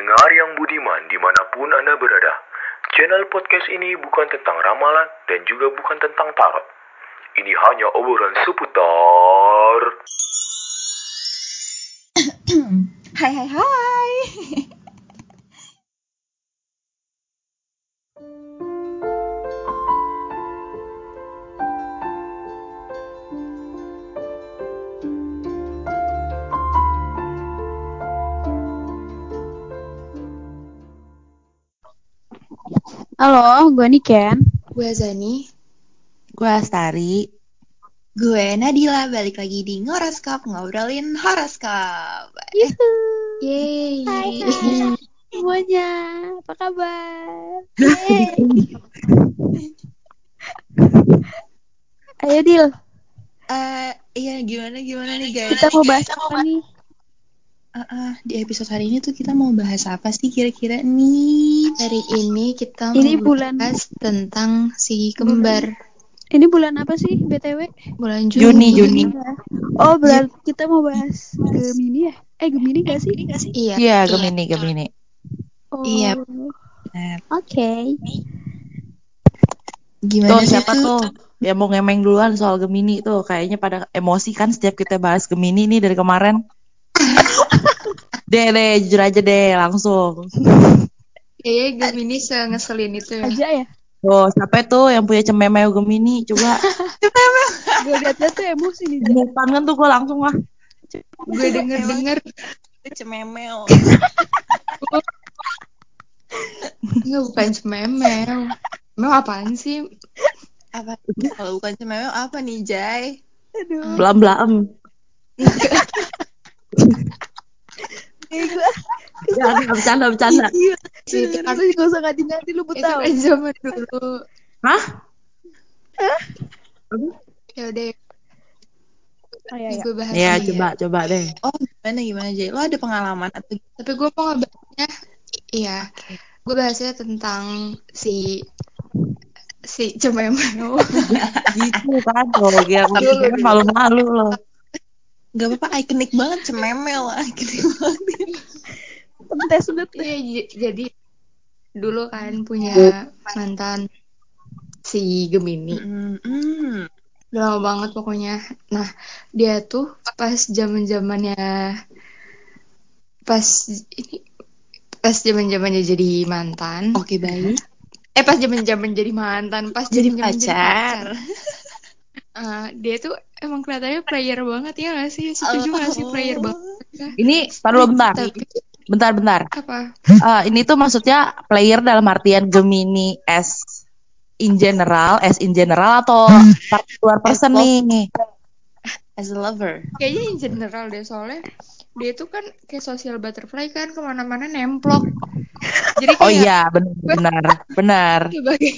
pendengar yang budiman di mana pun Anda berada. Channel podcast ini bukan tentang ramalan dan juga bukan tentang tarot. Ini hanya obrolan seputar... Hai hai hai. Halo, gue Niken. Gue Zani. Gue Astari. Gue Nadila balik lagi di Ngoroskop ngobrolin horoskop. Yeay. Hai, hai. Semuanya, apa kabar? Ayo Dil, Eh, iya gimana gimana nih guys? kita mau bahas apa nih? Eh, eh, di episode hari ini tuh kita mau bahas apa sih kira-kira nih? Hari ini kita Ini mau bulan- bahas tentang si kembar Ini bulan apa sih BTW? bulan Juni, Juni. Juni. Oh, berarti kita mau bahas Gemini ya? Eh, Gemini gak sih? Iya. Iya, Gemini, Gemini. Oh. Iya. Oke. Gimana Tuh, sih siapa tuh yang mau ngemeng duluan soal Gemini tuh? Kayaknya pada emosi kan setiap kita bahas Gemini nih dari kemarin. Deh, deh, jujur aja deh, langsung. Kayaknya Gemini ngeselin itu ya. Aja ya. Tuh, siapa tuh yang punya cememeo Gemini? Coba. Gue liat-liat tuh emosi nih. Depan kan tuh gue langsung lah. Gue denger-denger Cememeo. Enggak bukan cememel. Memang apaan sih? apa kalau bukan cemewek apa nih Jai Aduh. Belam-belam. Gue Ya, bercanda, bercanda. Itu kan, lu gak usah ganti-ganti lu itu tahu. kan zaman dulu. Hah? Ya udah, Oh, iya, iya. gue bahas Ya, lagi coba, coba deh. oh gimana gimana Jai lo ada pengalaman atau Tapi gue mau ngebahasnya, iya. Gue bahasnya tentang si si cememel. Gitu kan, tuh. Biar ngomongnya malu-malu loh. Nggak apa-apa ikonik banget cememel ikonik banget Tes banget. Iya, jadi dulu kan punya mantan si Gemini. Hmm, hmm. Udah lama banget pokoknya. Nah, dia tuh pas zaman zamannya pas ini pas zaman zamannya jadi mantan. oke baik Eh pas zaman zaman jadi mantan, pas Jadi zaman jadi pacar. pacar. Eh, dia tuh emang kelihatannya player banget ya gak sih? Setuju gak sih player banget? Ini, taruh bentar. Tapi Bentar, bentar. apa? Eh, ini tuh maksudnya player dalam artian Gemini as in general, as in general atau particular person As nih? as a lover Kayaknya in general deh soalnya dia tuh kan kayak social butterfly kan ke mana-mana nemplok. Jadi kayak Oh iya, benar, benar, benar. sebagai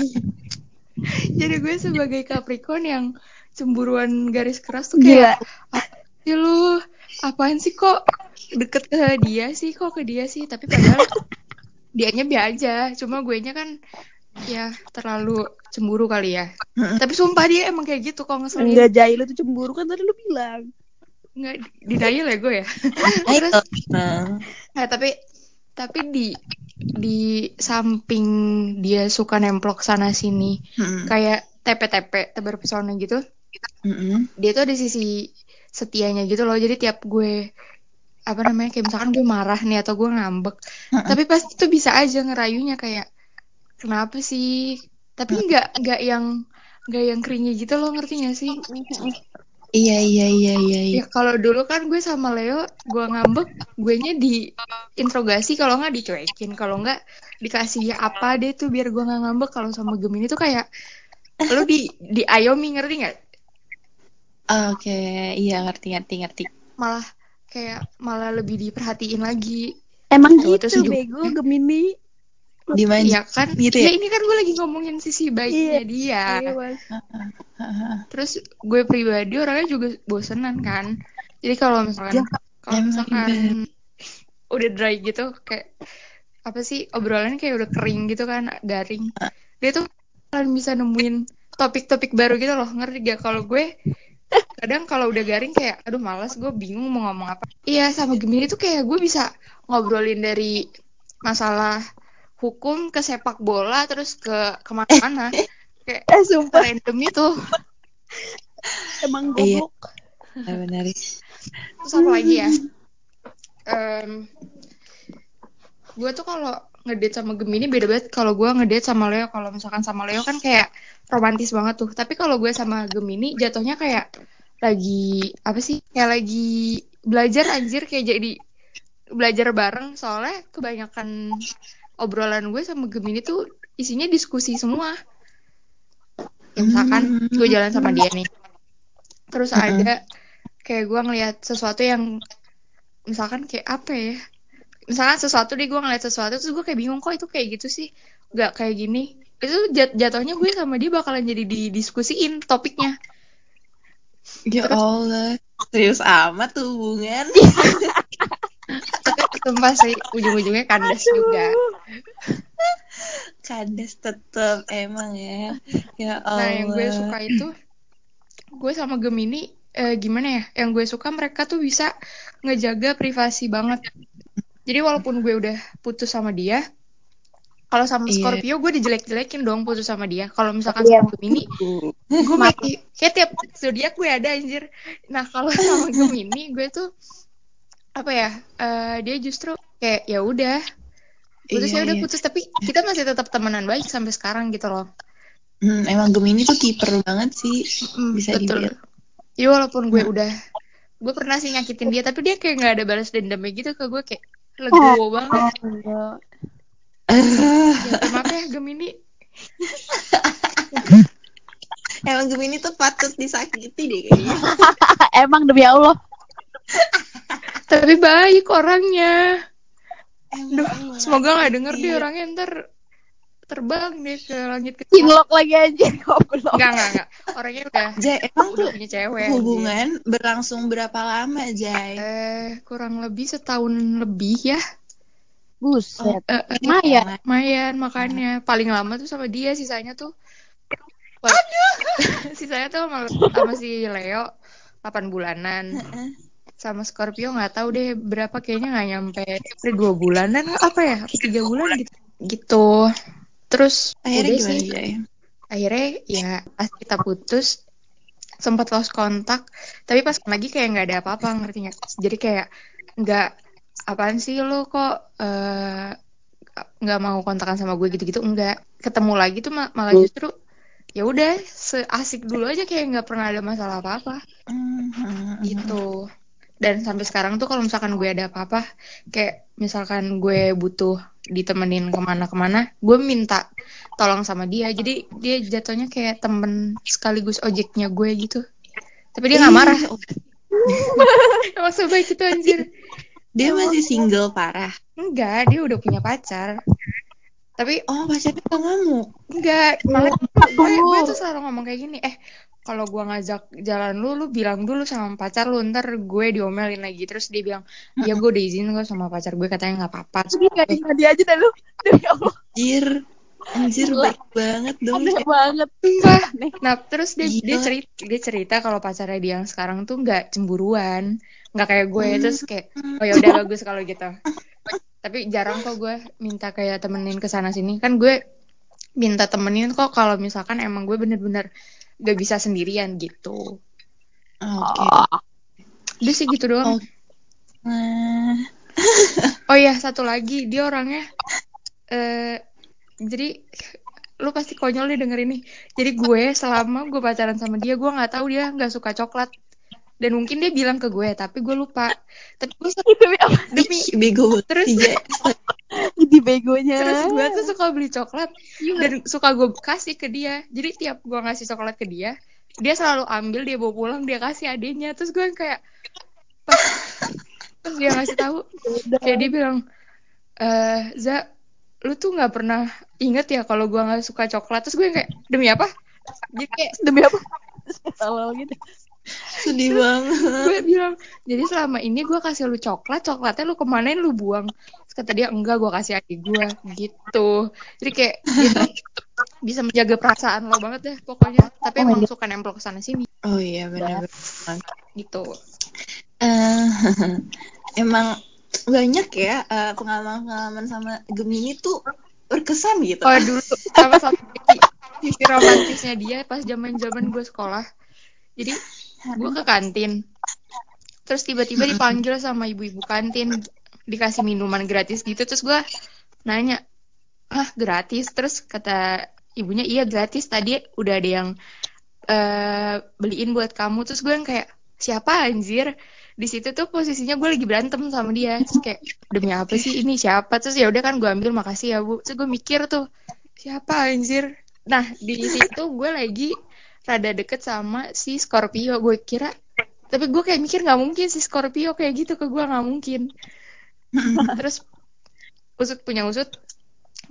jadi gue sebagai Capricorn yang cemburuan garis keras tuh kayak apa sih lu? Apaan sih kok deket ke dia sih? Kok ke dia sih? Tapi padahal dianya biasa aja. Cuma gue nya kan ya terlalu cemburu kali ya. Tapi sumpah dia emang kayak gitu kok ngeselin. Enggak jahil lu tuh cemburu kan tadi lu bilang. nggak denial ya gue ya? Terus? Nah, tapi tapi di di samping dia suka nemplok sana sini Hmm, kayak TP-TP tebar pesona gitu hmm, dia tuh ada sisi setianya gitu loh. Jadi tiap gue apa namanya kayak misalkan gue marah nih atau gue ngambek Mm-mm. tapi pasti tuh bisa aja ngerayunya kayak kenapa sih? Tapi nggak nggak yang nggak yang keringi gitu loh ngerti gak sih iya iya iya iya iya. Ya kalau dulu kan gue sama Leo gue ngambek gue nya di interogasi kalau nggak dicuekin. Kalau nggak dikasih apa deh tuh biar gue nggak ngambek. Kalau sama Gemini tuh kayak lu di diayomi ngerti nggak? Oke iya ngerti ngerti ngerti. Malah kayak malah lebih diperhatiin lagi. Emang Tuh, gitu terus juga- bego Gemini. Di mana Iya kan? gitu ya ya? ini kan gue lagi ngomongin sisi baiknya dia. Iya, terus gue pribadi orangnya juga bosenan kan. Jadi kalau misalkan kalau emang misalkan udah dry gitu kayak apa sih obrolannya kayak udah kering gitu kan garing. Dia tuh kalian bisa nemuin topik-topik baru gitu loh ngerti gak? Kalau gue kadang kalau udah garing kayak aduh malas gue bingung mau ngomong apa. Iya sama Gemini tuh kayak gue bisa ngobrolin dari masalah hukum ke sepak bola terus ke ke mana-mana. Kayak Eh sumpah. random itu. Emang Iya. goblok. Nah, benar. terus apa lagi ya? Em, gue tuh kalau ngedate sama Gemini beda banget. Kalau gue ngedate sama Leo kalau misalkan sama Leo kan kayak romantis banget tuh. Tapi kalau gue sama Gemini jatuhnya kayak lagi apa sih? Kayak lagi belajar anjir. Kayak jadi belajar bareng. Soalnya kebanyakan obrolan gue sama Gemini tuh isinya diskusi semua. Ya, misalkan gue jalan sama dia nih. Terus ada kayak gue ngelihat sesuatu yang misalkan kayak apa ya? Misalkan sesuatu deh gue ngeliat sesuatu terus gue kayak bingung kok itu kayak gitu sih? Nggak kayak gini. Itu jat- jatuhnya gue sama dia bakalan jadi didiskusiin topiknya. Ya Allah, serius amat tuh hubungan. sumpah sih ujung-ujungnya kandas juga. Kades tetep emang ya. Ya Allah. nah yang gue suka itu gue sama Gemini eh, gimana ya yang gue suka mereka tuh bisa ngejaga privasi banget. Jadi walaupun gue udah putus sama dia kalau sama Iya. Scorpio gue dijelek-jelekin dong putus sama dia. Kalau misalkan sama Gemini gue masih kayak tiap zodiak gue ada anjir. Nah kalau sama Gemini gue tuh apa ya eh, dia justru kayak ya udah putus Iya, ya udah iya. putus tapi kita masih tetap temenan baik sampai sekarang gitu loh Hmm, emang Gemini tuh kiper banget sih. Mm, Bisa betul dibilang. jadi walaupun gue udah gue pernah sih nyakitin dia tapi dia kayak nggak ada balas dendamnya gitu ke gue kayak legowo banget Enggak. ya maaf ya Gemini Emang Gemini tuh patut disakiti deh kayaknya. Emang demi Allah. Tapi baik orangnya Duh, semoga nggak denger iya. dia orangnya ntar terbang deh ke langit ke Cinlok lagi aja goblok. Enggak, enggak, enggak. Orangnya udah Jay, emang udah tuh punya cewek. hubungan berlangsung berapa lama, Jay? Eh, kurang lebih setahun lebih ya. Buset. Eh, eh, Maya. lumayan makanya paling lama tuh sama dia sisanya tuh Aduh. sisanya tuh sama, sama si Leo 8 bulanan sama Scorpio nggak tahu deh berapa kayaknya nggak nyampe dua bulanan apa ya tiga bulan gitu. Gitu. Terus Akhirnya gimana, sih. Jay? akhirnya ya pas kita putus sempat lost kontak tapi pas lagi kayak nggak ada apa-apa ngerti nggak? Jadi kayak nggak apaan sih lo kok eh, nggak mau kontakan sama gue? Gitu-gitu enggak ketemu lagi tuh ma- malah justru ya udah seasik dulu aja kayak nggak pernah ada masalah apa-apa. Hmm, gitu dan sampai sekarang tuh kalau misalkan gue ada apa-apa kayak misalkan gue butuh ditemenin ke mana-kemana gue minta tolong sama dia. Jadi dia jatuhnya kayak temen sekaligus ojeknya gue gitu. Tapi dia nggak marah. Ih, oh, emang sebaik itu anjir. Dia masih single parah. enggak dia udah punya pacar tapi Oh, pacarnya nggak ngamuk. enggak malah gue gue tuh selalu ngomong kayak gini eh kalau gue ngajak jalan lu lu bilang dulu sama pacar lu ntar gue diomelin lagi terus dia bilang iya gue udah izin kok sama pacar gue katanya nggak apa-apa gak gue, dia aja dah lu. Demi Allah. Anjir. Anjir baik banget dong. Aneh banget. Sumpah. Nah, terus dia Gila. dia cerita dia cerita kalau pacarnya dia yang sekarang tuh nggak cemburuan, nggak kayak gue terus kayak oh ya udah bagus kalau gitu. Tapi jarang kok gue minta kayak temenin ke sana sini. Kan gue minta temenin kok kalau misalkan emang gue bener-bener gak bisa sendirian gitu. Oke. Udah sih gitu doang. Oh. Nah, Oh iya, satu lagi dia orangnya eh jadi lu pasti konyol nih denger ini. Jadi gue selama gue pacaran sama dia, gue nggak tahu dia nggak suka coklat. Dan mungkin dia bilang ke gue, tapi gue lupa. Tapi gue Demi apa? demi bego terus sih, Jay. Jadi begonya. terus gue tuh suka beli coklat dan suka gue kasih ke dia. Jadi tiap gue ngasih coklat ke dia, dia selalu ambil dia bawa pulang dia kasih adiknya. Terus gue kayak pas, pas dia ngasih tahu, kayak dia bilang, eh Za, lu tuh nggak pernah inget ya kalau gue nggak suka coklat. Terus gue kayak demi apa? Jadi kayak Demi apa? Gitu. Sedih banget. gue bilang jadi selama ini gue kasih lu coklat coklatnya lu kemanain lu buang Terus kata dia enggak gue kasih adik gue gitu jadi kayak dia tuh bisa menjaga perasaan lo banget deh pokoknya tapi emang suka nempel ke sana sini Oh iya benar-benar. gitu Eh, emang banyak ya eh, pengalaman-pengalaman sama Gemini tuh berkesan gitu. Oh dulu sama satu sisi romantisnya dia pas zaman zaman gue sekolah. Jadi gue ke kantin. Terus tiba-tiba dipanggil sama ibu-ibu kantin dikasih minuman gratis gitu. Terus gue nanya, ah gratis? Terus kata ibunya iya gratis. Tadi udah ada yang eh, beliin buat kamu. Terus gue yang kayak siapa anjir? Di situ tuh posisinya gue lagi berantem sama dia. Terus kayak demi apa sih ini siapa? Terus ya udah kan gue ambil makasih ya bu. Terus gue mikir tuh siapa anjir? Nah di situ gue lagi rada deket sama si Scorpio. Gue kira tapi gue kayak mikir nggak mungkin si Scorpio kayak gitu ke gue nggak mungkin. Terus usut punya usut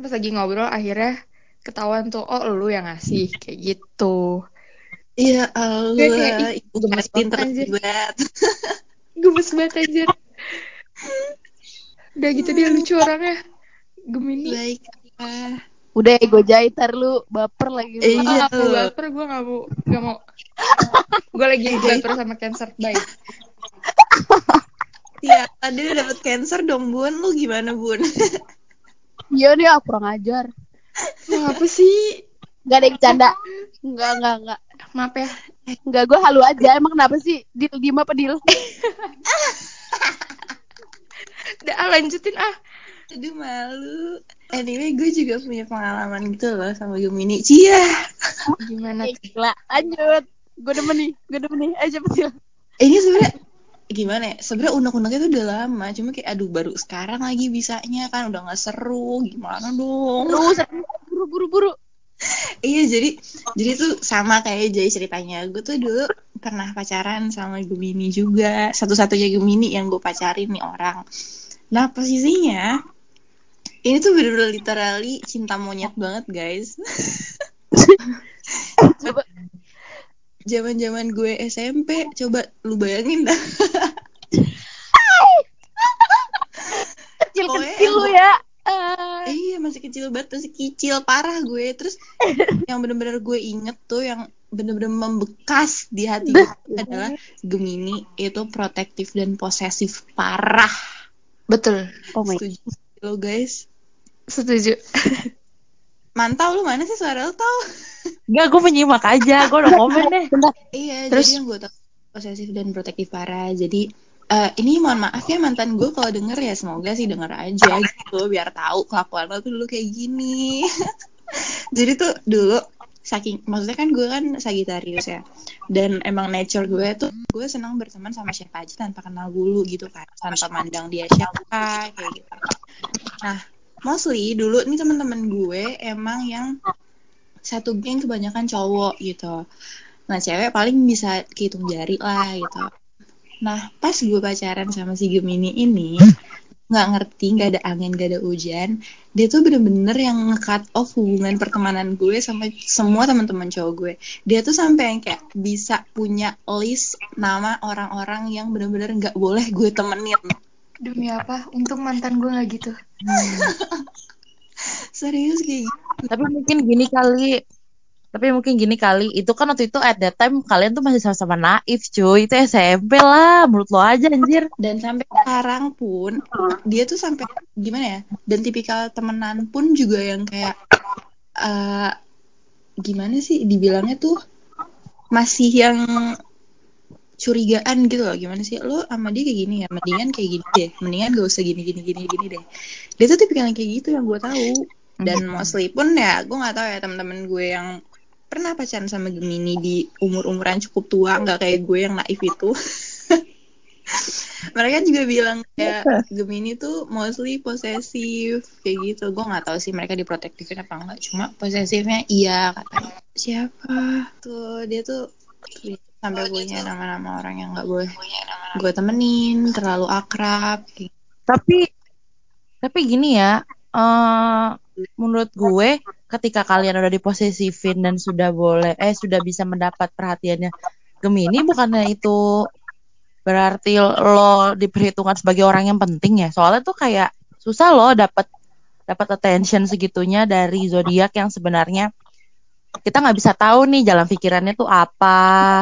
pas lagi ngobrol akhirnya ketahuan tuh oh lu yang ngasih kayak gitu. Iya Allah, gemes Martin banget. Gemes banget anjir. Udah gitu dia lucu orangnya. Gemini. Baik. ah. Udah ego ntar lu baper lagi. lu. Iya. Ah, tuh. baper, gue gak mau, gak mau. gue lagi baper sama cancer, baik. Iya, tadi udah dapet cancer dong Bun. Lu gimana Bun? Iya nih aku kurang ajar. Apa sih? Gak ada yang bercanda. Enggak, enggak, enggak. Maaf ya. Enggak, gue halu aja. Emang kenapa sih? Deal, diem apa deal? Udah ah, lanjutin ah. Aduh malu. Anyway, gue juga punya pengalaman gitu loh sama Gemini. Cia. Gimana tuh? Gila, lanjut. Gue demen nih, gue demen nih. Ayo cepet. Ini sebenarnya gimana ya? Sebenarnya unek-uneknya tuh udah lama. Cuma kayak aduh baru sekarang lagi bisanya kan udah nggak seru. Gimana dong? Buru, buru, buru. Iya jadi jadi tuh sama kayak Jay ceritanya. Gue tuh dulu pernah pacaran sama Gemini juga. Satu-satunya Gemini yang gue pacarin nih orang. Nah posisinya ini tuh bener-bener literally cinta monyet banget guys. Coba. Zaman-zaman gue SMP, coba lu bayangin dah. Kecil-kecil lu ya. Eh, Iya masih kecil banget masih kecil parah gue terus yang bener-bener gue inget tuh yang bener-bener membekas di hati gue adalah Gemini itu protektif dan posesif parah Betul. oh my setuju lo guys Setuju. mantau lu mana sih suara lu tau Enggak, gue menyimak aja. Gue udah komen deh. iya Terus? jadi yang gue tau posesif dan protektif parah jadi eh, ini mohon maaf ya mantan gue kalau denger ya semoga sih denger aja gitu biar tahu kelakuan lo tuh dulu kayak gini jadi tuh dulu saking maksudnya kan gue kan Sagittarius ya dan emang nature gue tuh gue senang berteman sama siapa aja tanpa kenal dulu gitu kan tanpa mandang dia siapa kayak gitu nah mostly dulu nih teman-teman gue emang yang satu geng kebanyakan cowok gitu. Nah cewek paling bisa kehitung jari lah gitu. Nah pas gue pacaran sama si Gemini ini nggak ngerti nggak ada angin nggak ada hujan dia tuh bener-bener yang nge-cut off hubungan pertemanan gue sama semua teman-teman cowok gue. Dia tuh sampai yang kayak bisa punya list nama orang-orang yang bener-bener nggak boleh gue temenin Demi apa? Untung mantan gue gak gitu. serius kayak gitu Tapi mungkin gini kali. Tapi mungkin gini kali. Itu kan waktu itu at that time kalian tuh masih sama-sama naif cuy. Itu SMP lah. Menurut lo aja anjir. dan sampai sekarang pun dia tuh sampai gimana ya dan tipikal temenan pun juga yang kayak eh gimana sih dibilangnya tuh masih yang curigaan gitu loh. Gimana sih? Lo sama dia kayak gini ya? Mendingan kayak gini deh. Mendingan gak usah gini gini gini gini deh. Dia tuh tipikal kayak gitu yang gue tahu. Dan mostly pun ya gue nggak tahu ya teman-teman gue yang pernah pacaran sama Gemini di umur-umuran cukup tua nggak kayak gue yang naif itu. Mereka juga bilang kayak Gemini tuh mostly posesif kayak gitu. Gue nggak tahu sih mereka diprotektifin apa enggak cuma posesifnya iya katanya. Siapa? Tuh dia tuh sampai punya nama-nama orang yang nggak boleh gue temenin terlalu akrab gitu. Tapi tapi gini ya. eh menurut gue ketika kalian udah diposesifin dan sudah boleh eh sudah bisa mendapat perhatiannya Gemini bukannya itu berarti lo diperhitungkan sebagai orang yang penting ya soalnya tuh kayak susah loh dapat dapat attention segitunya dari zodiak yang sebenarnya kita nggak bisa tahu nih jalan pikirannya tuh apa.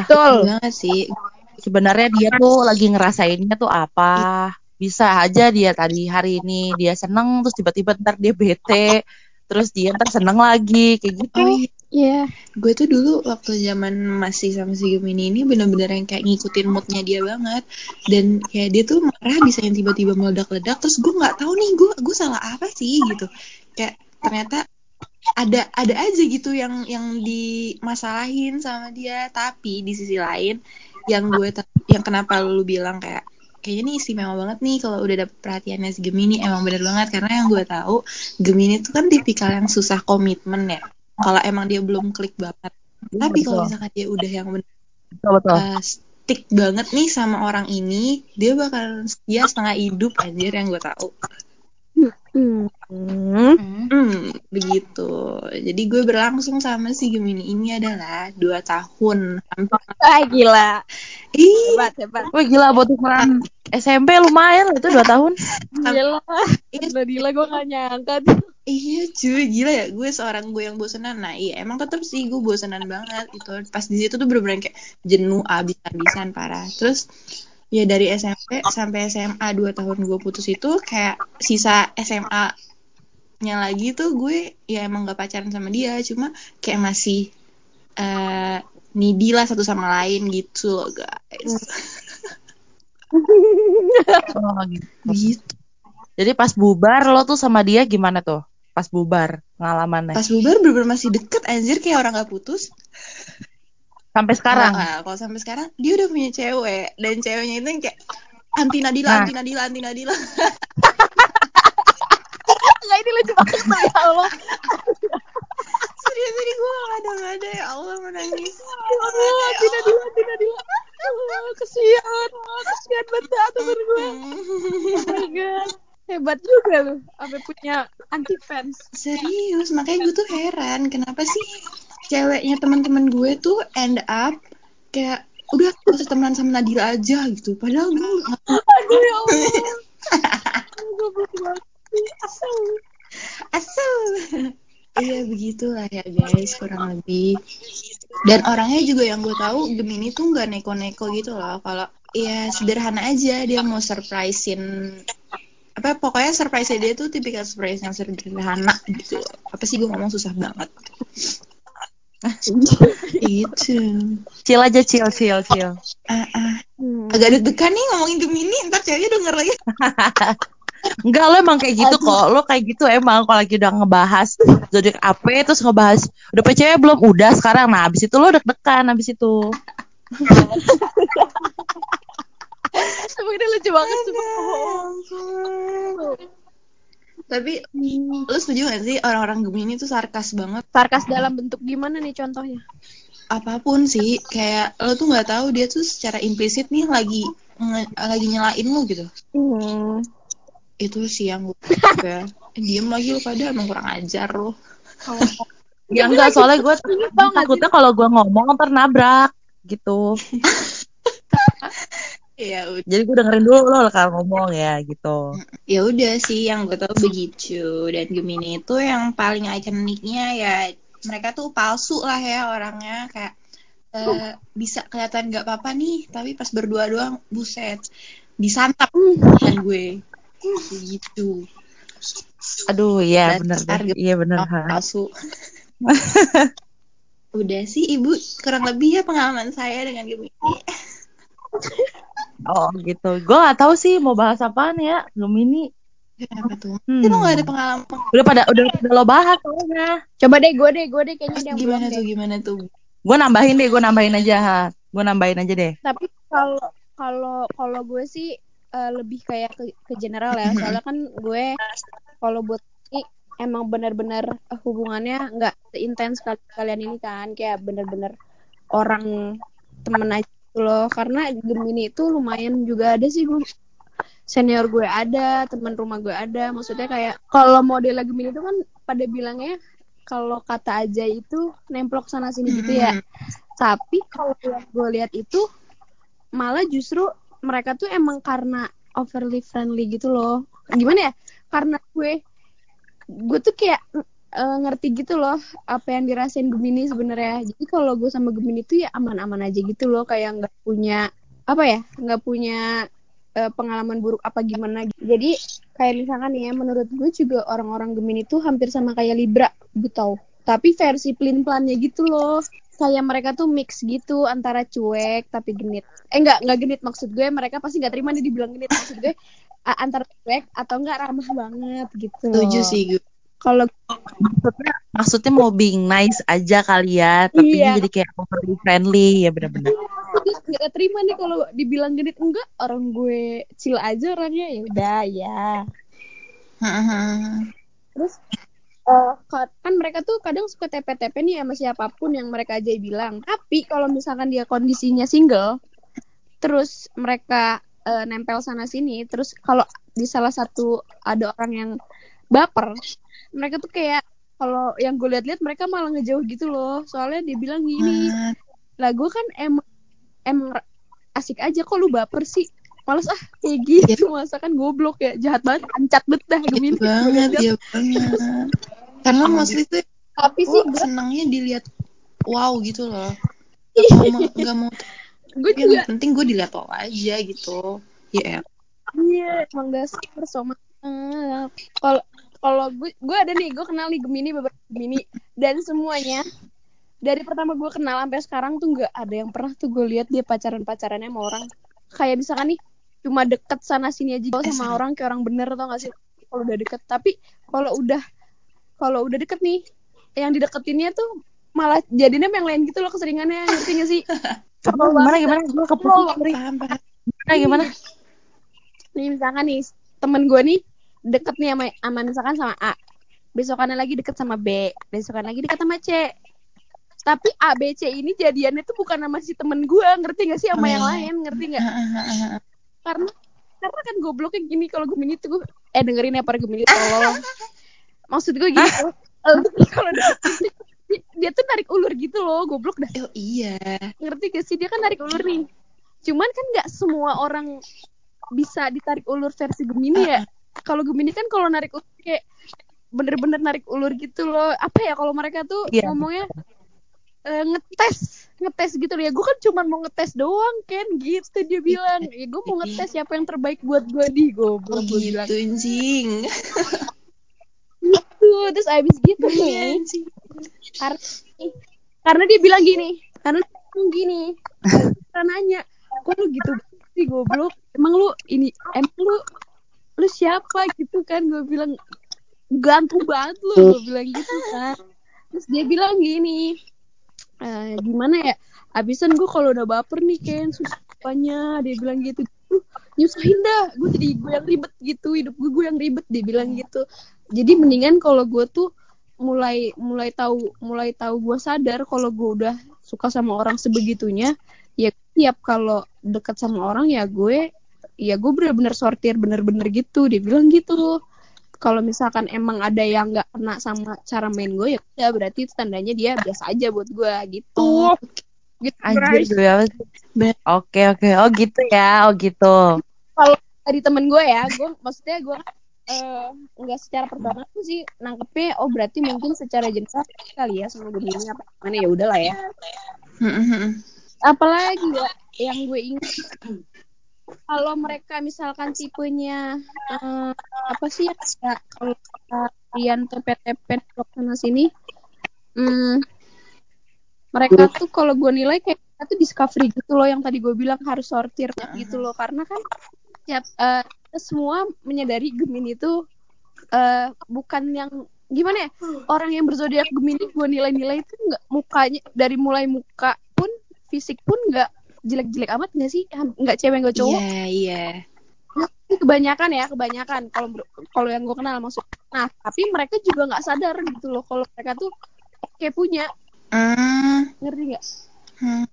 Betul. banget sih? Sebenarnya dia tuh lagi ngerasainnya tuh apa. Bisa aja dia tadi hari ini dia seneng terus tiba-tiba ntar dia bete terus dia ntar seneng lagi kayak gitu. Oh iya, Iya. gue tuh dulu waktu zaman masih sama si Gemini ini bener-bener yang kayak ngikutin moodnya dia banget. Dan kayak dia tuh marah bisa yang tiba-tiba meledak-ledak terus gue nggak tahu nih gue gue salah apa sih gitu. Kayak ternyata ada ada aja gitu yang yang dimasalahin sama dia. Tapi di sisi lain yang gue yang kenapa lu bilang kayak kayaknya nih istimewa banget nih kalau udah dapet perhatiannya si Gemini. Emang bener banget karena yang gue tahu Gemini tuh kan tipikal yang susah komitmen ya. Kalau emang dia belum klik banget. Tapi kalau misalkan dia udah yang bener betul betul. uh, stick banget nih sama orang ini dia bakal setia setengah hidup anjir yang gue tahu Hmm. Hmm. Hmm, begitu. Jadi gue berlangsung sama si Gemini ini adalah dua tahun. Ah gila. Ih, Hebat, hebat. Wah gila buat ukuran SMP lumayan itu dua tahun. Gila. Iya. Gila, gila gue gak nyangka iya cuy, gila ya. Gue seorang gue yang bosenan. Nah iya, emang tetap sih gue bosenan banget. Itu pas di situ tuh bener-bener kayak jenuh abis-abisan parah. Terus ya dari SMP sampai SMA dua tahun gue putus itu kayak sisa SMA nya lagi tuh gue ya emang gak pacaran sama dia cuma kayak masih eh needy lah satu sama lain gitu loh guys Oh, gitu. gitu Jadi pas bubar lo tuh sama dia gimana tuh? Pas bubar pengalamannya. pas bubar bener masih deket anjir kayak orang gak putus Sampai sekarang. Nah, kalau sampai sekarang dia udah punya cewek dan ceweknya itu yang kayak anti Nadila Nah. anti Nadila anti Nadila Enggak ini lucu banget ya Allah. serius ini gue ada nggak ada ya Allah menangis Allah, tidak dila, tidak dila. Allah, kesian. Kesian banget temen gue. Oh my god. Hebat juga lu. Sampai punya anti fans. serius makanya gue tuh heran kenapa sih ceweknya teman-teman gue tuh end up kayak udah gak usah temenan sama Nadila aja gitu. Padahal gue Aduh ya Allah. Asal. asal. Iya begitulah ya guys kurang lebih. Dan orangnya juga yang gue tahu Gemini tuh nggak neko-neko gitu loh. Kalau ya sederhana aja dia mau surprisein apa pokoknya surprise dia tuh tipikal surprise yang sederhana gitu. Apa sih gue ngomong susah banget itu Chill aja chill chill chill. ah, ah. Hmm. agak deg-degan nih ngomongin Gemini ntar ceweknya denger lagi Enggak lo emang kayak gitu kok. Lo kayak gitu emang kalau lagi udah ngebahas zodiak apa terus ngebahas udah PCW belum? Udah sekarang. Nah, habis itu lo deg-degan habis itu. Ini lucu banget cuma tapi lu setuju gak sih orang-orang Gemini tuh sarkas banget Sarkas dalam bentuk gimana nih contohnya? apa pun sih kayak lo tuh nggak tahu dia tuh secara implisit nih lagi nge- lagi nyelain lo gitu Hmm. itu sih yang gue ya. diem lagi lo pada emang kurang ajar lo Ya enggak soalnya gue gak takutnya kalau gue ngomong ntar nabrak gitu. ya udah Jadi gue dengerin dulu lo kalau ngomong ya gitu. ya udah sih yang gue tahu begitu dan Gemini itu yang paling ikoniknya ya mereka tuh palsu lah ya orangnya kayak eh, bisa kelihatan nggak apa-apa nih tapi pas berdua doang buset disantap kan gue gitu Aduh iya deh. gitu. Iya bener. Oh, ha. palsu udah sih ibu kurang lebih ya pengalaman saya dengan Gemini Oh gitu. Gue gak tahu sih mau bahas apaan ya. Gemini. kenapa tuh Hmm. itu nggak ada pengalaman Udah pada udah udah lo bahas soalnya. Coba deh gue deh, gue deh kayaknya yang gimana belum tuh deh. gimana tuh Gue nambahin deh, gue nambahin aja. Ha. Gue nambahin aja deh. Tapi kalau kalau kalau gue sih eh, lebih kayak ke, ke general ya. Soalnya kan gue kalau buat ini emang benar-benar eh, hubungannya nggak intens kali kalian ini kan kayak bener-bener orang temen aja gitu loh. Karena Gemini itu lumayan juga ada sih gue senior gue ada, teman rumah gue ada. Maksudnya kayak kalau model Gemini itu kan pada bilangnya kalau kata aja itu nemplok sana sini gitu ya. Tapi kalau gue lihat itu malah justru mereka tuh emang karena overly friendly gitu loh. Gimana ya? Karena gue gue tuh kayak eh, ngerti gitu loh apa yang dirasain Gemini sebenarnya. Jadi kalau gue sama Gemini tuh ya aman-aman aja gitu loh, kayak nggak punya apa ya? nggak punya eh, pengalaman buruk apa gimana jadi kayak misalkan ya menurut gue juga orang-orang Gemini tuh hampir sama kayak Libra gue tau tapi versi plin plannya gitu loh kayak mereka tuh mix gitu antara cuek tapi genit eh enggak enggak genit maksud gue mereka pasti nggak terima nih dibilang genit maksud gue antara cuek atau enggak ramah banget gitu Setuju sih gue. Kalau maksudnya maksudnya mau being nice aja kali ya tapi Iya. jadi kayak overly friendly ya benar-benar. Gue nggak terima nih kalau dibilang genit. Enggak orang gue chill aja orangnya ya udah ya. Terus eh, ka- kan mereka tuh kadang suka TP-TP nih sama siapa pun yang mereka aja bilang. Tapi kalau misalkan dia kondisinya single terus mereka eh, nempel sana sini terus kalau di salah satu ada orang yang baper mereka tuh kayak kalau yang gue lihat-lihat mereka malah ngejauh gitu loh soalnya dia bilang gini lah gue kan emang emang asik aja kok lu baper sih males ah kayak gitu masa kan goblok ya jahat banget ancat bet dah Iya banget, iya banget. Karena mostly tuh tapi sih gue senangnya dilihat wow gitu loh. Iya. Gak mau, gak mau gue yang juga penting gue dilihat wow aja gitu. Ya, iya emang dasar sama. Kalau kalau gue gue ada nih gue kenal nih Gemini beberapa Gemini. Dan semuanya dari pertama gue kenal sampai sekarang tuh nggak ada yang pernah tuh gue lihat dia pacaran pacarannya sama orang. Kayak misalkan nih cuma deket sana sini aja gitu sama orang kayak orang bener tau gak sih? Kalau udah deket. Tapi kalau udah kalau udah deket nih yang dideketinnya tuh malah jadinya yang lain gitu loh keseringannya ngerti gak sih? Gimana gimana? Gue paham paham. gimana gimana? Nih misalkan nih temen gue nih deket nih sama, sama misalkan sama A. Besokannya lagi deket sama B. Besokan lagi deket sama C. Tapi A B C ini jadiannya tuh bukan sama si temen gue ngerti gak sih? Sama Oh, yang iya. lain ngerti gak karena karena kan gobloknya gini kalau Gemini tuh. Gue eh dengerin ya para Gemini tolong. Maksud gue gini kalau dia tuh narik ulur gitu loh goblok dah. Oh iya. ngerti gak sih? Dia kan narik ulur nih. Cuman kan nggak semua orang bisa ditarik ulur versi Gemini ya kalau Gemini kan kalau narik ulur kayak bener-bener narik ulur gitu loh. Apa ya kalau mereka tuh Iya. ngomongnya eh, ngetes ngetes gitu loh ya. Gue kan cuma mau ngetes doang kan gitu dia bilang. Ya gue mau ngetes siapa yang terbaik buat gue di gue bilang. gitu anjing. gitu terus abis gitu Iya, nih karena karena dia bilang gini karena gini. Karena nanya kok lu gitu sih goblok? Emang lu ini emang lu lu siapa? gitu kan gue bilang gantung banget lu gue bilang gitu kan. Terus dia bilang gini "Eh, gimana ya abisan gue kalau udah baper nih Ken susahnya. Dia bilang gitu "Duh, nyusahin dah. Gue jadi gue yang ribet gitu hidup gue gue yang ribet dia bilang gitu. Jadi mendingan kalau gue tuh mulai mulai tahu mulai tahu gue sadar kalau gue udah suka sama orang sebegitunya ya tiap kalau dekat sama orang ya gue ya gue bener-bener sortir bener-bener gitu. Dia bilang gitu. Kalau misalkan emang ada yang nggak kena sama cara main gue ya udah berarti itu tandanya dia biasa aja buat gue gitu. Oh, gitu anjir gue oke oke. Oh gitu ya. Oh gitu. Kalau dari temen gue ya gue maksudnya gue eh, nggak secara personal tuh sih nangkepnya oh berarti mungkin secara jenis kali ya sama Gemini apa gimana? Ya udahlah ya. Apalagi ya yang gue ingat kalau mereka misalkan tipenya eh, apa sih ya kayak kalau kalian TP-TP sana sini hmm, mereka tuh kalau gue nilai kayak mereka tuh discovery gitu loh yang tadi gue bilang harus sortir gitu loh. Karena kan eh, kita semua menyadari Gemini itu eh, bukan yang gimana ya orang yang berzodiak Gemini gue nilai-nilai itu nggak mukanya dari mulai muka pun fisik pun nggak jelek-jelek amat nggak sih? Nggak cewek nggak cowok. Iya, iya. kebanyakan ya kebanyakan kalau kalau yang gue kenal maksud nah tapi mereka juga nggak sadar gitu loh kalau mereka tuh kayak punya. Hmm, ngerti nggak? Hmm.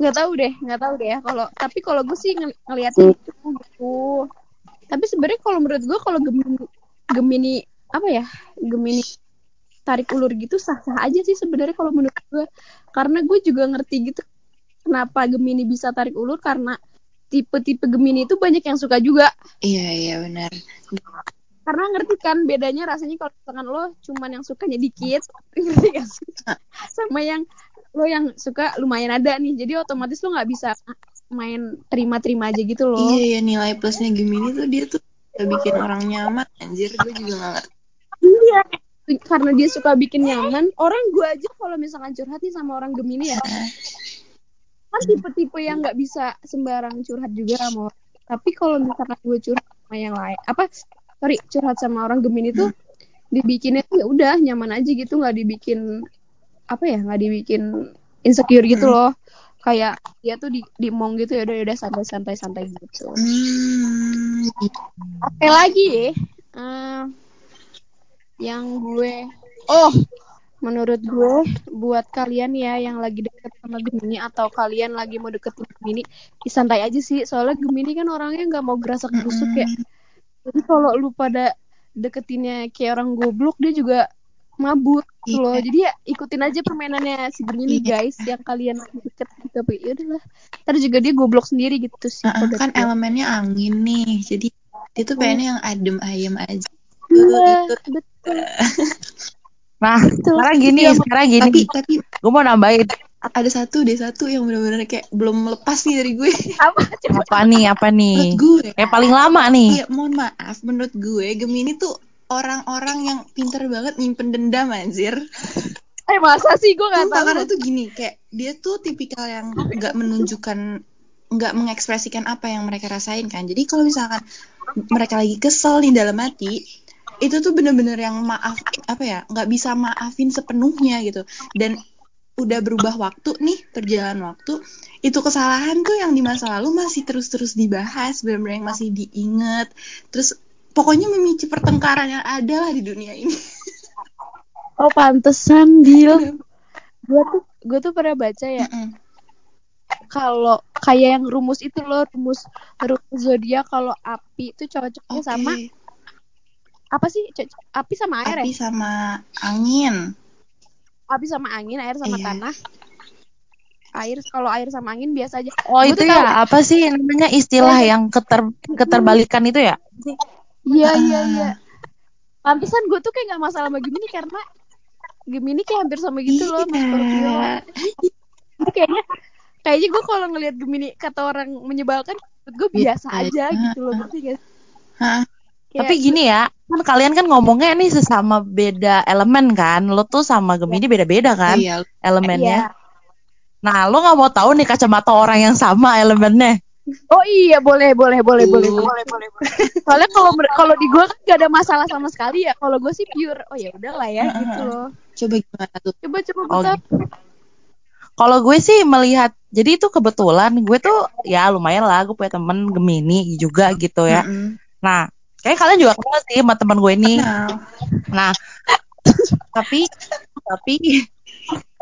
nggak tahu deh nggak tahu deh ya kalau tapi kalau gue sih ngel- ngeliatnya gitu gitu. Tapi sebenarnya kalau menurut gue kalau gemini gemini apa ya gemini tarik ulur gitu sah sah aja sih sebenarnya kalau menurut gue karena gue juga ngerti gitu kenapa gemini bisa tarik ulur karena tipe-tipe gemini itu banyak yang suka juga Iya, iya benar. karena ngerti kan bedanya rasanya kalau misalkan lo cuman yang sukanya dikit ngerti gak sih sama yang lo yang suka lumayan ada nih jadi otomatis lo nggak bisa main terima-terima aja gitu loh. Iya ya nilai plusnya Gemini tuh dia tuh bisa bikin orang nyaman anjir gue juga gak ngerti. Iya. Karena dia suka bikin nyaman, orang gue aja kalau misalkan curhat nih sama orang Gemini ya, kan tipe-tipe yang nggak bisa sembarang curhat juga sama orang. Tapi kalau misalkan gue curhat sama yang lain, apa sorry curhat sama orang Gemini tuh dibikinnya tuh ya udah nyaman aja gitu, nggak dibikin apa ya, nggak dibikin insecure gitu loh. Kayak dia tuh di dimong gitu ya udah udah santai-santai santai gitu. Hmm, Apa lagi ya? Eh, yang gue oh menurut gue buat kalian ya yang lagi deket sama Gemini atau kalian lagi mau deketin Gemini santai aja sih soalnya Gemini kan orangnya nggak mau gerasak gerusuk ya jadi kalau lu pada deketinnya kayak orang goblok dia juga mabuk gitu loh Iya. jadi ya ikutin aja permainannya si Gemini Iya. guys yang kalian deket gitu tapi ya udahlah ntar juga dia goblok sendiri gitu sih kalau kan gue. elemennya angin nih, jadi dia tuh pengennya yang adem ayem aja. Iya, Gitu. betul Nah, sekarang gini, Iya, sekarang gini. Tapi tapi Gue mau nambahin ada satu deh satu yang benar-benar kayak belum lepas nih dari gue. apa coba apa nih, apa nih? Menurut gue, Kayak paling lama nih. Iya, mohon maaf, menurut gue Gemini tuh orang-orang yang pinter banget nyimpen dendam anjir. eh masa sih gue Sumpah, tahu karena tuh gini, kayak dia tuh tipikal yang nggak menunjukkan nggak mengekspresikan apa yang mereka rasain kan. Jadi kalau misalkan mereka lagi kesel nih dalam hati, itu tuh bener-bener yang maaf apa ya, nggak bisa maafin sepenuhnya gitu. Dan udah berubah waktu nih, berjalan waktu, itu kesalahan tuh yang di masa lalu masih terus-terus dibahas, bener-bener yang masih diinget. Terus pokoknya memicu pertengkaran yang ada lah di dunia ini. Oh pantesan Dil. Gue tuh gue tuh pernah baca ya Mm-mm. kalau kayak yang rumus itu loh rumus rumus zodiak kalau api itu cocoknya Oke. sama apa sih api sama air api ya sama angin. api sama angin air sama Iya. tanah air kalau air sama angin biasa aja Oh, Gua itu tuh tahu. ya apa sih namanya istilah yang keter keterbalikan itu ya? iya iya Ah. iya pantesan gue tuh kayak gak masalah sama Gemini karena Gemini kayak hampir sama gitu loh mas Scorpio Iya. Jadi kayaknya kayaknya gue kalau ngelihat Gemini kata orang menyebalkan gue biasa Biasa aja gitu loh ngerti gak sih? Hah? Kayak- Tapi gini ya, kan kalian kan ngomongnya nih sesama beda elemen kan. Lo tuh sama Gemini beda-beda kan Iya. elemennya. Iya. Nah, lo nggak mau tahu nih kacamata orang yang sama elemennya. Oh iya boleh boleh boleh boleh Uh. boleh boleh. boleh. Soalnya kalau kalau di gue kan gak ada masalah sama sekali ya. Kalau gue sih pure. Oh ya udahlah ya gitu loh. Coba gimana tuh? Coba coba Oh, buka. Kalau gue sih melihat, jadi itu kebetulan gue tuh ya lumayan lah, gue punya temen Gemini juga gitu ya. Mm-mm. Nah, kayak kalian juga kenal sih sama teman gue ini. Kenal. Nah, tapi tapi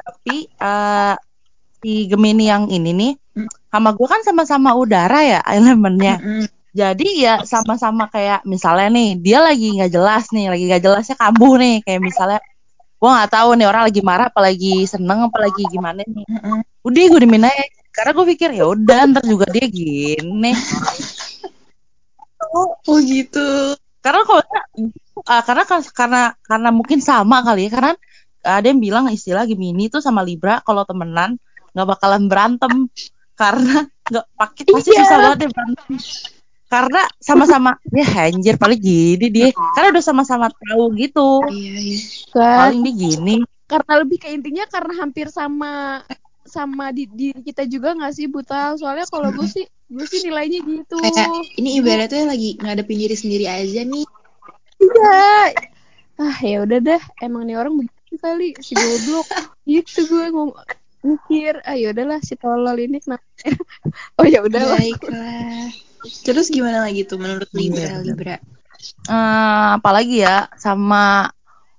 tapi eh, si Gemini yang ini nih Hmm. sama gue kan sama-sama udara ya elemennya. Mm-mm. Jadi ya sama-sama kayak misalnya nih dia lagi nggak jelas nih, lagi nggak jelasnya kambuh nih kayak misalnya gue nggak tahu nih orang lagi marah apalagi seneng apalagi gimana nih. Mm-mm. Udah gue dimin aja karena gue pikir ya udah ntar juga dia gini. Oh gitu. karena kalau ah, karena karena karena mungkin sama kali ya. Karena ada yang bilang istilah Gemini tuh sama Libra kalau temenan nggak bakalan berantem. Karena nggak pakai pasti Iya. susah banget deh berantem. Karena sama-sama ya anjir paling gini dia. Karena udah sama-sama tahu gitu. Iya iya. Kan, paling dia gini. Karena lebih ke intinya karena hampir sama sama di diri kita juga nggak sih buta? Soalnya kalau gue sih gue sih nilainya gitu Kayak ini ibaratnya lagi ngadepin diri sendiri aja nih. iya ah ya udah dah emang nih orang begitu kali si goblok gitu gue ngomong mikir ah ya udahlah si tolol ini kenapa oh ya udahlah Baiklah. Terus gimana lagi tuh menurut Libra Iya, benar. Libra? Eh, apalagi ya sama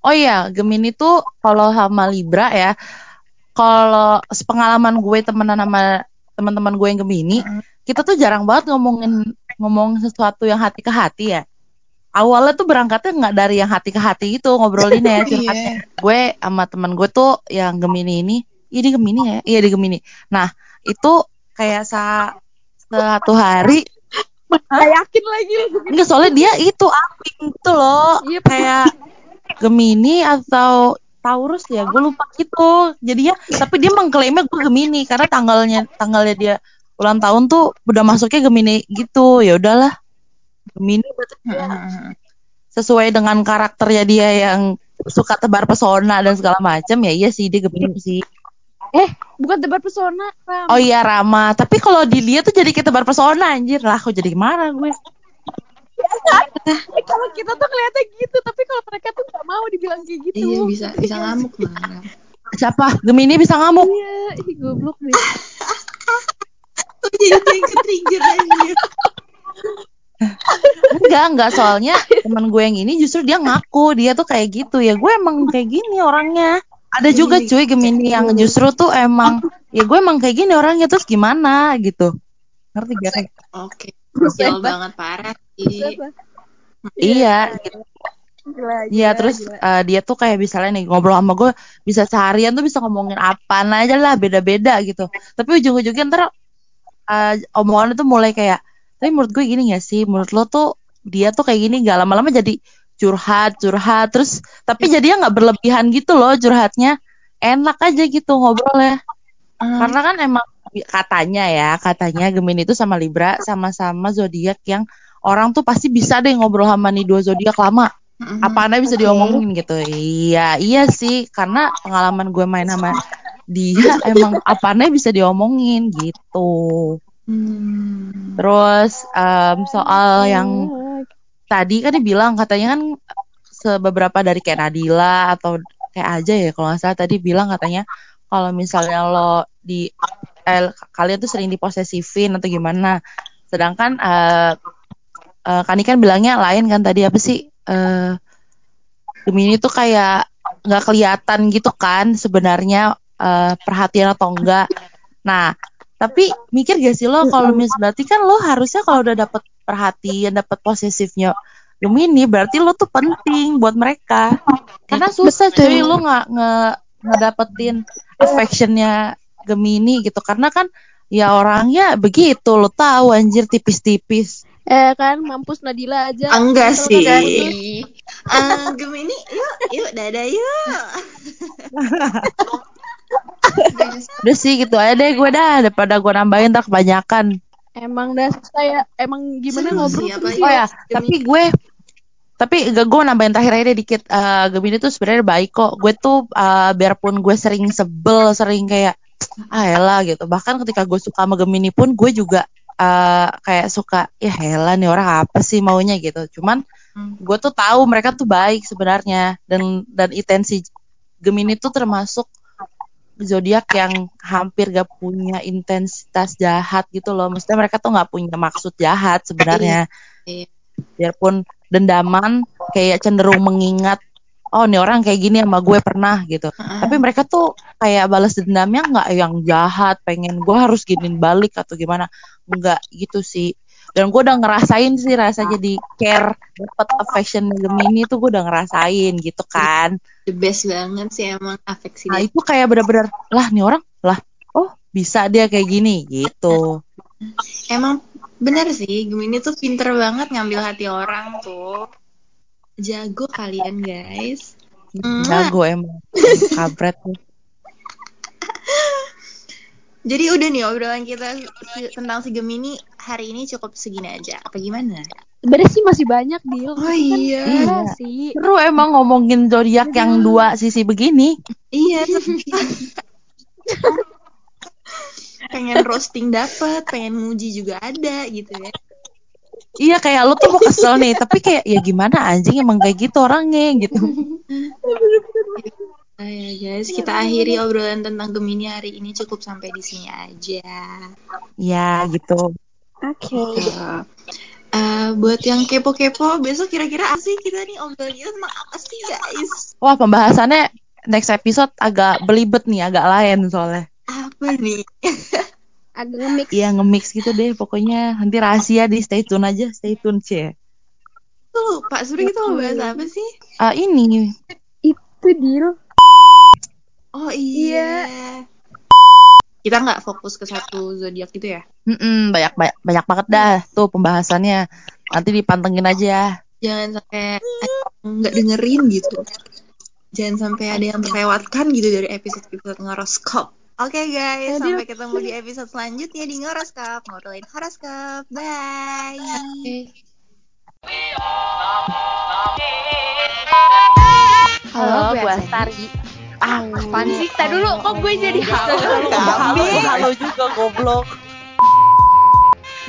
oh ya Gemini tuh kalau sama Libra ya kalau sepengalaman gue temenan sama teman-teman gue yang Gemini Mm-mm. Kita tuh jarang banget ngomongin ngomong sesuatu yang hati ke hati ya awalnya tuh berangkatnya nggak dari yang hati ke hati itu ngobrolinnya curhatnya Iya. gue sama teman gue tuh yang Gemini ini iya di Gemini ya iya di Gemini nah itu kayak sa satu hari Gak yakin lagi Enggak soalnya dia itu api gitu loh. Iya, kayak Gemini atau Taurus ya, gue lupa gitu. Jadinya tapi dia mengklaimnya gue Gemini karena tanggalnya tanggalnya dia ulang tahun tuh udah masuknya Gemini gitu ya udahlah Gemini berarti Mm-mm. sesuai dengan karakternya dia yang suka tebar pesona dan segala macam ya iya sih dia Gemini sih Eh, bukan tebar pesona, Ram. oh iya Rama tapi kalau di dia tuh jadi kayak tebar pesona anjir lah kok jadi marah gue Eh, kalau kita tuh kelihatan gitu, tapi kalau mereka tuh nggak mau dibilang kayak gitu. Iya bisa bisa ngamuk malah. siapa Gemini bisa ngamuk Iya, ih goblok deh. Oh, jadi kayak ke-trigger aja. Enggak enggak. Soalnya teman gue yang ini justru dia ngaku. Dia tuh kayak gitu. Ya gue emang kayak gini orangnya. Ada juga cuy Gemini yang justru tuh emang ya gue emang kayak gini orangnya. Terus gimana? Gitu. Ngerti gak? Oke. Krusial banget parah sih. Siapa? iya gitu. Gila, Iya gila, terus gila. eh, dia tuh kayak misalnya nih ngobrol sama gue bisa seharian tuh bisa ngomongin apa aja lah beda-beda gitu. Tapi ujung-ujungnya ntar eh, omongannya tuh mulai kayak, tapi menurut gue gini gak sih? Menurut lo tuh dia tuh kayak gini gak lama-lama jadi curhat curhat terus tapi jadinya nggak berlebihan gitu loh curhatnya. Enak aja gitu ngobrolnya. Hmm. karena kan emang katanya ya katanya Gemini itu sama Libra sama-sama zodiak yang orang tuh pasti bisa deh ngobrol sama nih dua zodiak lama. Mm-mm. apa anda bisa diomongin gitu. Iya iya sih karena pengalaman gue main sama dia emang apa anda bisa diomongin gitu. Hmm. terus em, soal yang tadi kan dia bilang katanya kan sebeberapa dari kayak Nadila atau kayak aja ya kalau nggak salah tadi bilang katanya kalau misalnya lo di eh, kalian tuh sering diposesifin atau gimana. Sedangkan eh eh, Kani kan bilangnya lain kan tadi apa sih eh Gemini tuh kayak nggak kelihatan gitu kan sebenarnya eh, perhatian atau enggak nah tapi mikir gak sih lo kalau mis berarti kan lo harusnya kalau udah dapet perhatian dapet posesifnya Gemini berarti lo tuh penting buat mereka karena susah cuy lo nggak nge ngedapetin affectionnya Gemini gitu karena kan ya orangnya begitu lo tahu anjir tipis-tipis Eh kan mampus Nadila aja. Enggak sih. kan gue. Eh, Gemini, yuk, yuk, dadah yuk. udah sih gitu aja deh gue dah daripada gue nambahin tak kebanyakan Emang dah susah ya. Emang gimana ngobrol? sih, terus apalagi- oh ya tapi gue tapi gak gue nambahin terakhir aja dikit. Eh, Gemini tuh sebenarnya baik kok. Gue tuh eh, biarpun gue sering sebel sering kayak ah elah gitu. Bahkan ketika gue suka sama Gemini pun gue juga eh, kayak suka ya elah nih orang apa sih maunya? gitu. Cuman Hmm. gue tuh tahu mereka tuh baik sebenarnya. Dan dan intensi Gemini tuh termasuk zodiak yang hampir gak punya intensitas jahat gitu loh. Maksudnya mereka tuh nggak punya maksud jahat sebenarnya. Iya. biarpun dendaman kayak cenderung mengingat oh nih orang kayak gini sama gue pernah gitu. Tapi mereka tuh kayak balas dendamnya nggak yang jahat pengen gue harus giniin balik atau gimana. Nggak gitu sih dan gue udah ngerasain sih rasa jadi care dapet affection Gemini tuh gue udah ngerasain gitu kan The best banget sih emang afeksi nah itu kayak bener-bener lah nih orang lah oh bisa dia kayak gini gitu Emang bener sih, Gemini tuh pinter banget ngambil hati orang tuh. Jago kalian guys. Mwah. jago emang kabret tuh Jadi udah nih obrolan kita tentang si Gemini hari ini cukup segini aja. Apa gimana? Sebenarnya sih masih banyak deal. Oh iya. Iya. sih. seru emang ngomongin zodiak yang dua sisi begini Iya. pengen roasting dapet, pengen muji juga ada gitu ya. Iya kayak lu tuh mau kesel nih, tapi kayak ya gimana anjing emang kayak gitu orangnya gitu. Nah, ya guys, kita akhiri obrolan tentang Gemini hari ini cukup sampai di sini aja. Ya gitu. Oke. Uh, uh, buat yang kepo-kepo, besok kira-kira apa sih kita nih obrolan kita tentang apa sih guys? Wah pembahasannya next episode agak belibet nih, agak lain soalnya. Apa nih? Agak nge-mix. Iya nge-mix gitu deh pokoknya. Nanti rahasia di stay tune aja, stay tune cie. Tuh, Pak Suri kita mau bahas apa sih? Ah ini Itu deal. Oh iya. Kita nggak fokus ke satu zodiak gitu ya? mm-mm, banyak, banyak banyak banget dah tuh pembahasannya. Nanti dipantengin aja. Jangan sampai nggak dengerin gitu. Jangan sampai ada yang terlewatkan gitu dari episode-episode ngoroskop. Oke guys, Aduh. sampai ketemu di episode selanjutnya di Ngoroskop. Ngobrolin horoskop. Bye. Halo, gue Bu Astari. Ah, Apaan sih? Tadi dulu kok gue jadi halo. halo, halo, juga goblok.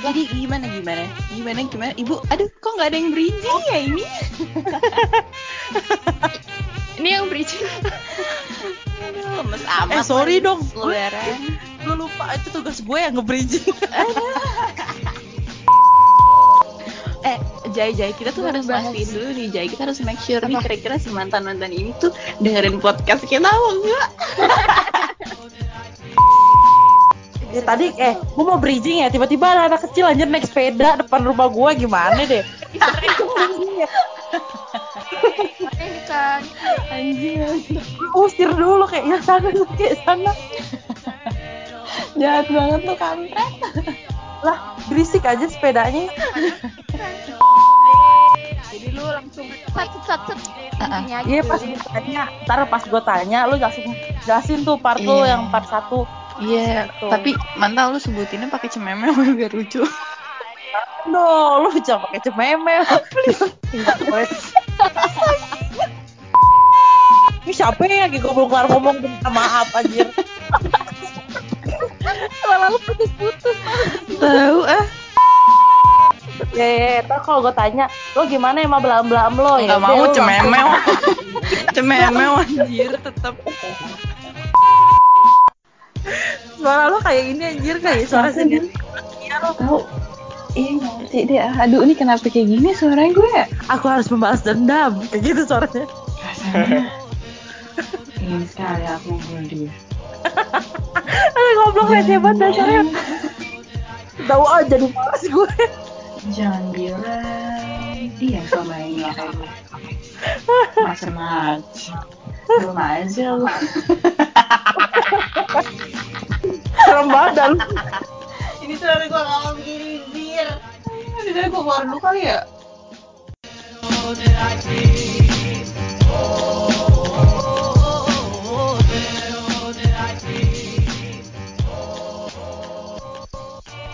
Jadi gimana gimana? Gimana gimana? Ibu, aduh kok nggak ada yang bridging ya ini? Ini yang. Aduh, lemes amat. Eh, sorry dong. Gue lupa itu tugas gue yang nge-bridging. Eh, Jai Jai kita tuh harus bahas. pastiin dulu nih Jai. Kita harus make sure nih Apa? kira-kira si mantan-mantan ini tuh dengerin podcast kita apa enggak? Ya tadi eh gue mau bridging ya tiba-tiba ada anak kecil anjir naik sepeda depan rumah gue gimana deh. kan. Anjing. Usir dulu kayak ya sana kayak sana. Jahat banget tuh kampret. Lah berisik aja sepedanya. Jadi lu langsung sat sat sat. Intinya Iya gitu. pas gue tanya, ntar pas gue tanya lu langsung jelasin tuh part lu Iya. yang part satu. Iya, tapi mantan lu sebutinnya pakai cememe biar lucu. No, lu jangan pakai cememe. Ini siapa ya lagi gue belum kelar ngomong minta maaf anjir. Suara lu putus-putus. Tahu ah. Ya, ya, ya, kalau gue tanya, lo gimana ya sama belam-belam lo ya? Mau lu cememe. langsung- cememe anjir tetap. Suara lo kayak ini anjir kayak suara sendiri. Tahu. Iya ngerti deh. Aduh ini kenapa kayak gini suaranya gue? Aku harus membalas dendam. Kayak gitu suaranya. Ingin sekali aku bunuh dia. Aduh goblok receh banget dasarnya. Tahu aja jadi malas gue. Jangan bilang dia yang selama ini kayak gue. Macam-macam. Belum aja lu. Serem banget dan Ini suara gue gak mau begini, Zir. Udah gue keluar dulu kali ya.